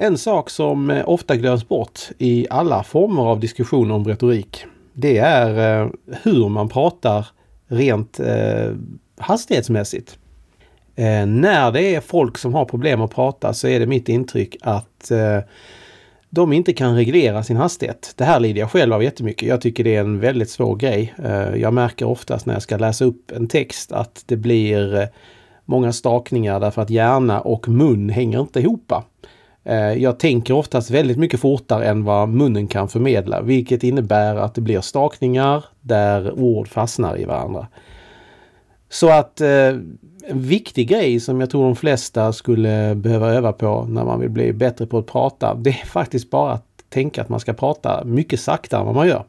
En sak som eh, ofta glöms bort i alla former av diskussioner om retorik, det är eh, hur man pratar rent eh, hastighetsmässigt. Eh, när det är folk som har problem att prata så är det mitt intryck att eh, de inte kan reglera sin hastighet. Det här lider jag själv av jättemycket. Jag tycker det är en väldigt svår grej. Eh, jag märker oftast när jag ska läsa upp en text att det blir eh, många stakningar därför att hjärna och mun hänger inte ihop. Eh, jag tänker oftast väldigt mycket fortare än vad munnen kan förmedla, vilket innebär att det blir stakningar där ord fastnar i varandra. Så att eh, en viktig grej som jag tror de flesta skulle behöva öva på när man vill bli bättre på att prata, det är faktiskt bara att tänka att man ska prata mycket saktare än vad man gör.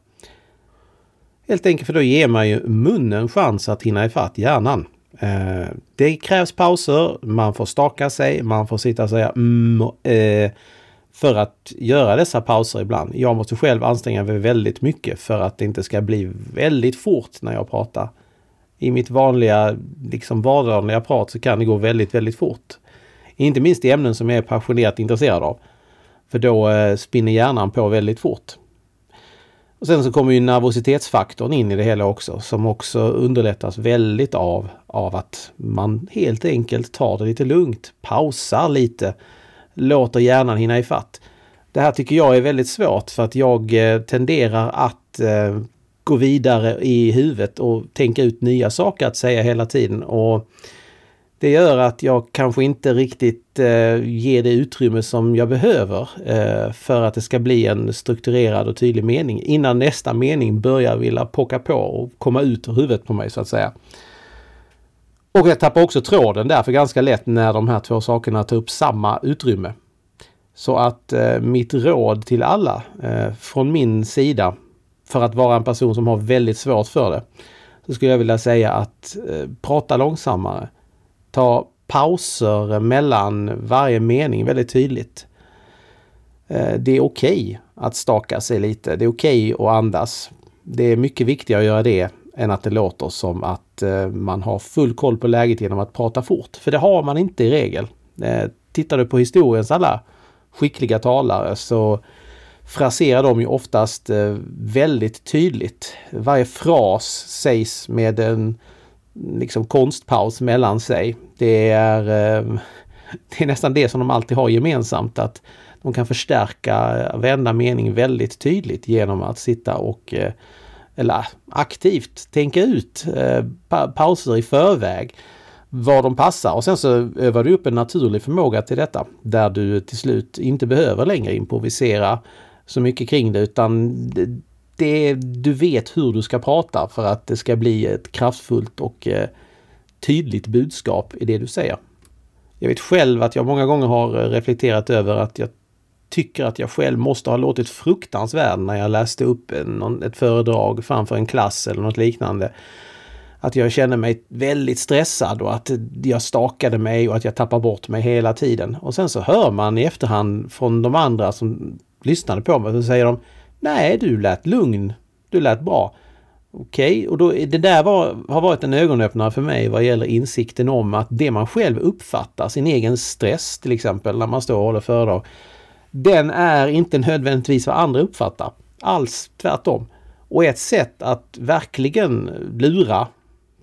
Helt enkelt för då ger man ju munnen chans att hinna ifatt hjärnan. Eh, det krävs pauser, man får staka sig, man får sitta och säga mm, eh, för att göra dessa pauser ibland. Jag måste själv anstränga mig väldigt mycket för att det inte ska bli väldigt fort när jag pratar i mitt vanliga, liksom vardagliga prat så kan det gå väldigt, väldigt fort. Inte minst i ämnen som jag är passionerat intresserad av. För då eh, spinner hjärnan på väldigt fort. Och Sen så kommer ju nervositetsfaktorn in i det hela också som också underlättas väldigt av, av att man helt enkelt tar det lite lugnt, pausar lite, låter hjärnan hinna ifatt. Det här tycker jag är väldigt svårt för att jag eh, tenderar att eh, gå vidare i huvudet och tänka ut nya saker att säga hela tiden. Och det gör att jag kanske inte riktigt eh, ger det utrymme som jag behöver eh, för att det ska bli en strukturerad och tydlig mening innan nästa mening börjar vilja pocka på och komma ut ur huvudet på mig så att säga. Och jag tappar också tråden därför ganska lätt när de här två sakerna tar upp samma utrymme. Så att eh, mitt råd till alla eh, från min sida för att vara en person som har väldigt svårt för det, så skulle jag vilja säga att eh, prata långsammare. Ta pauser mellan varje mening väldigt tydligt. Eh, det är okej okay att staka sig lite. Det är okej okay att andas. Det är mycket viktigare att göra det än att det låter som att eh, man har full koll på läget genom att prata fort. För det har man inte i regel. Eh, tittar du på historiens alla skickliga talare så fraserar de ju oftast väldigt tydligt. Varje fras sägs med en liksom konstpaus mellan sig. Det är, eh, det är nästan det som de alltid har gemensamt att de kan förstärka varenda mening väldigt tydligt genom att sitta och eh, eller aktivt tänka ut eh, pauser i förväg var de passar. Och sen så övar du upp en naturlig förmåga till detta där du till slut inte behöver längre improvisera så mycket kring det utan det, du vet hur du ska prata för att det ska bli ett kraftfullt och eh, tydligt budskap i det du säger. Jag vet själv att jag många gånger har eh, reflekterat över att jag tycker att jag själv måste ha låtit fruktansvärd när jag läste upp en, ett föredrag framför en klass eller något liknande. Att jag kände mig väldigt stressad och att jag stakade mig och att jag tappade bort mig hela tiden. Och sen så hör man i efterhand från de andra som lyssnade på mig så säger de Nej, du lät lugn. Du lät bra. Okej, okay, och då, det där var, har varit en ögonöppnare för mig vad gäller insikten om att det man själv uppfattar, sin egen stress till exempel när man står och håller föredrag, den är inte nödvändigtvis vad andra uppfattar. Alls tvärtom. Och ett sätt att verkligen lura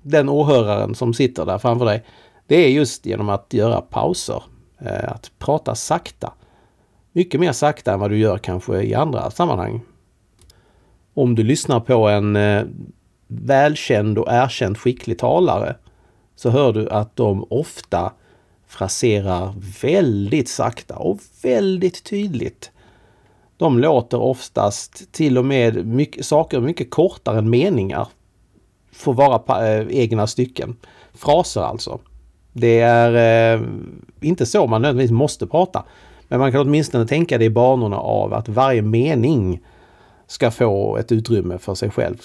den åhöraren som sitter där framför dig, det är just genom att göra pauser. Eh, att prata sakta mycket mer sakta än vad du gör kanske i andra sammanhang. Om du lyssnar på en eh, välkänd och erkänd skicklig talare så hör du att de ofta fraserar väldigt sakta och väldigt tydligt. De låter oftast till och med mycket, saker mycket kortare än meningar får vara äh, egna stycken. Fraser alltså. Det är äh, inte så man nödvändigtvis måste prata. Men man kan åtminstone tänka det i banorna av att varje mening ska få ett utrymme för sig själv.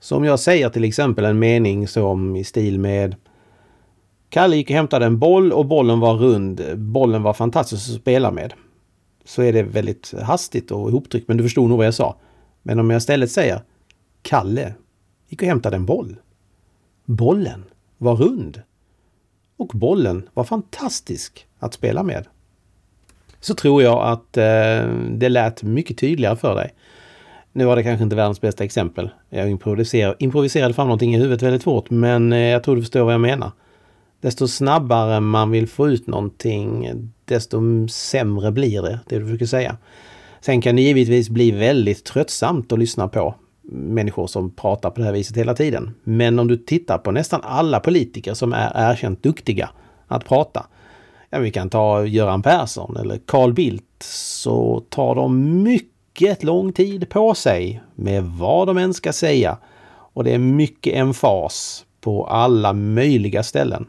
Så om jag säger till exempel en mening som i stil med Kalle gick och hämtade en boll och bollen var rund. Bollen var fantastisk att spela med. Så är det väldigt hastigt och ihoptryckt, men du förstod nog vad jag sa. Men om jag istället säger Kalle gick och hämtade en boll. Bollen var rund. Och bollen var fantastisk att spela med så tror jag att eh, det lät mycket tydligare för dig. Nu var det kanske inte världens bästa exempel. Jag improviserade, improviserade fram någonting i huvudet väldigt fort, men eh, jag tror du förstår vad jag menar. Desto snabbare man vill få ut någonting, desto sämre blir det, det du försöker säga. Sen kan det givetvis bli väldigt tröttsamt att lyssna på människor som pratar på det här viset hela tiden. Men om du tittar på nästan alla politiker som är erkänt duktiga att prata. Ja, vi kan ta Göran Persson eller Carl Bildt så tar de mycket lång tid på sig med vad de än ska säga. Och det är mycket emfas på alla möjliga ställen.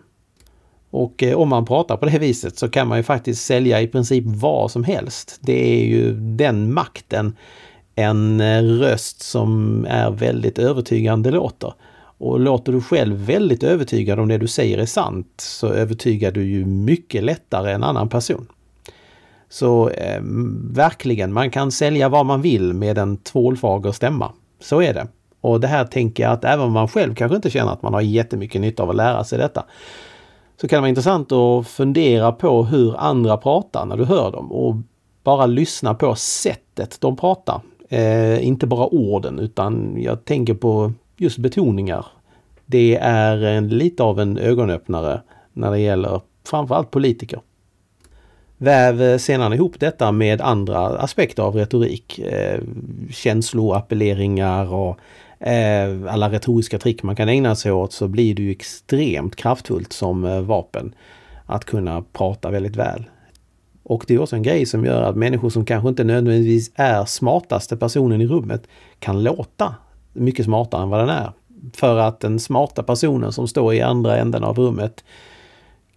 Och eh, om man pratar på det viset så kan man ju faktiskt sälja i princip vad som helst. Det är ju den makten en eh, röst som är väldigt övertygande låter. Och låter du själv väldigt övertygad om det du säger är sant så övertygar du ju mycket lättare en annan person. Så eh, verkligen, man kan sälja vad man vill med en tvålfager stämma. Så är det. Och det här tänker jag att även om man själv kanske inte känner att man har jättemycket nytta av att lära sig detta, så kan det vara intressant att fundera på hur andra pratar när du hör dem och bara lyssna på sättet de pratar. Eh, inte bara orden utan jag tänker på just betoningar. Det är en, lite av en ögonöppnare när det gäller framförallt politiker. Väv eh, sedan ihop detta med andra aspekter av retorik. Eh, känsloappelleringar och eh, alla retoriska trick man kan ägna sig åt så blir det ju extremt kraftfullt som eh, vapen att kunna prata väldigt väl. Och det är också en grej som gör att människor som kanske inte nödvändigtvis är smartaste personen i rummet kan låta mycket smartare än vad den är. För att den smarta personen som står i andra änden av rummet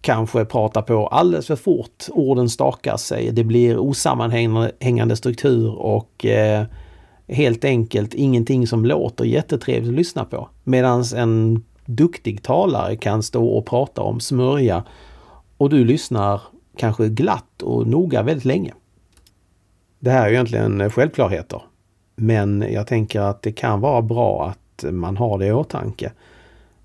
kanske pratar på alldeles för fort. Orden stakar sig. Det blir osammanhängande struktur och eh, helt enkelt ingenting som låter jättetrevligt att lyssna på. Medan en duktig talare kan stå och prata om smörja och du lyssnar kanske glatt och noga väldigt länge. Det här är egentligen självklarheter. Men jag tänker att det kan vara bra att man har det i åtanke.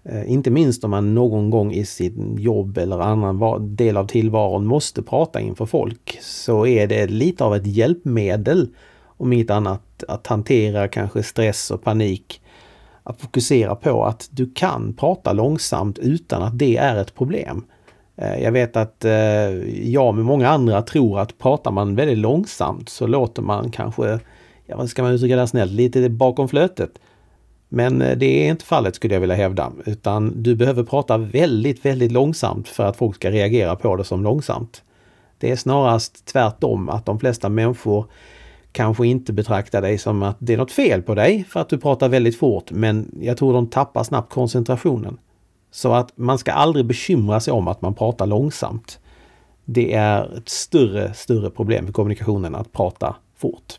Eh, inte minst om man någon gång i sitt jobb eller annan del av tillvaron måste prata inför folk så är det lite av ett hjälpmedel om inget annat att hantera kanske stress och panik. Att fokusera på att du kan prata långsamt utan att det är ett problem. Eh, jag vet att eh, jag med många andra tror att pratar man väldigt långsamt så låter man kanske, ja vad ska man uttrycka det snällt, lite bakom flötet. Men eh, det är inte fallet skulle jag vilja hävda, utan du behöver prata väldigt, väldigt långsamt för att folk ska reagera på det som långsamt. Det är snarast tvärtom, att de flesta människor kanske inte betraktar dig som att det är något fel på dig för att du pratar väldigt fort, men jag tror de tappar snabbt koncentrationen. Så att man ska aldrig bekymra sig om att man pratar långsamt. Det är ett större, större problem för kommunikationen att prata fort.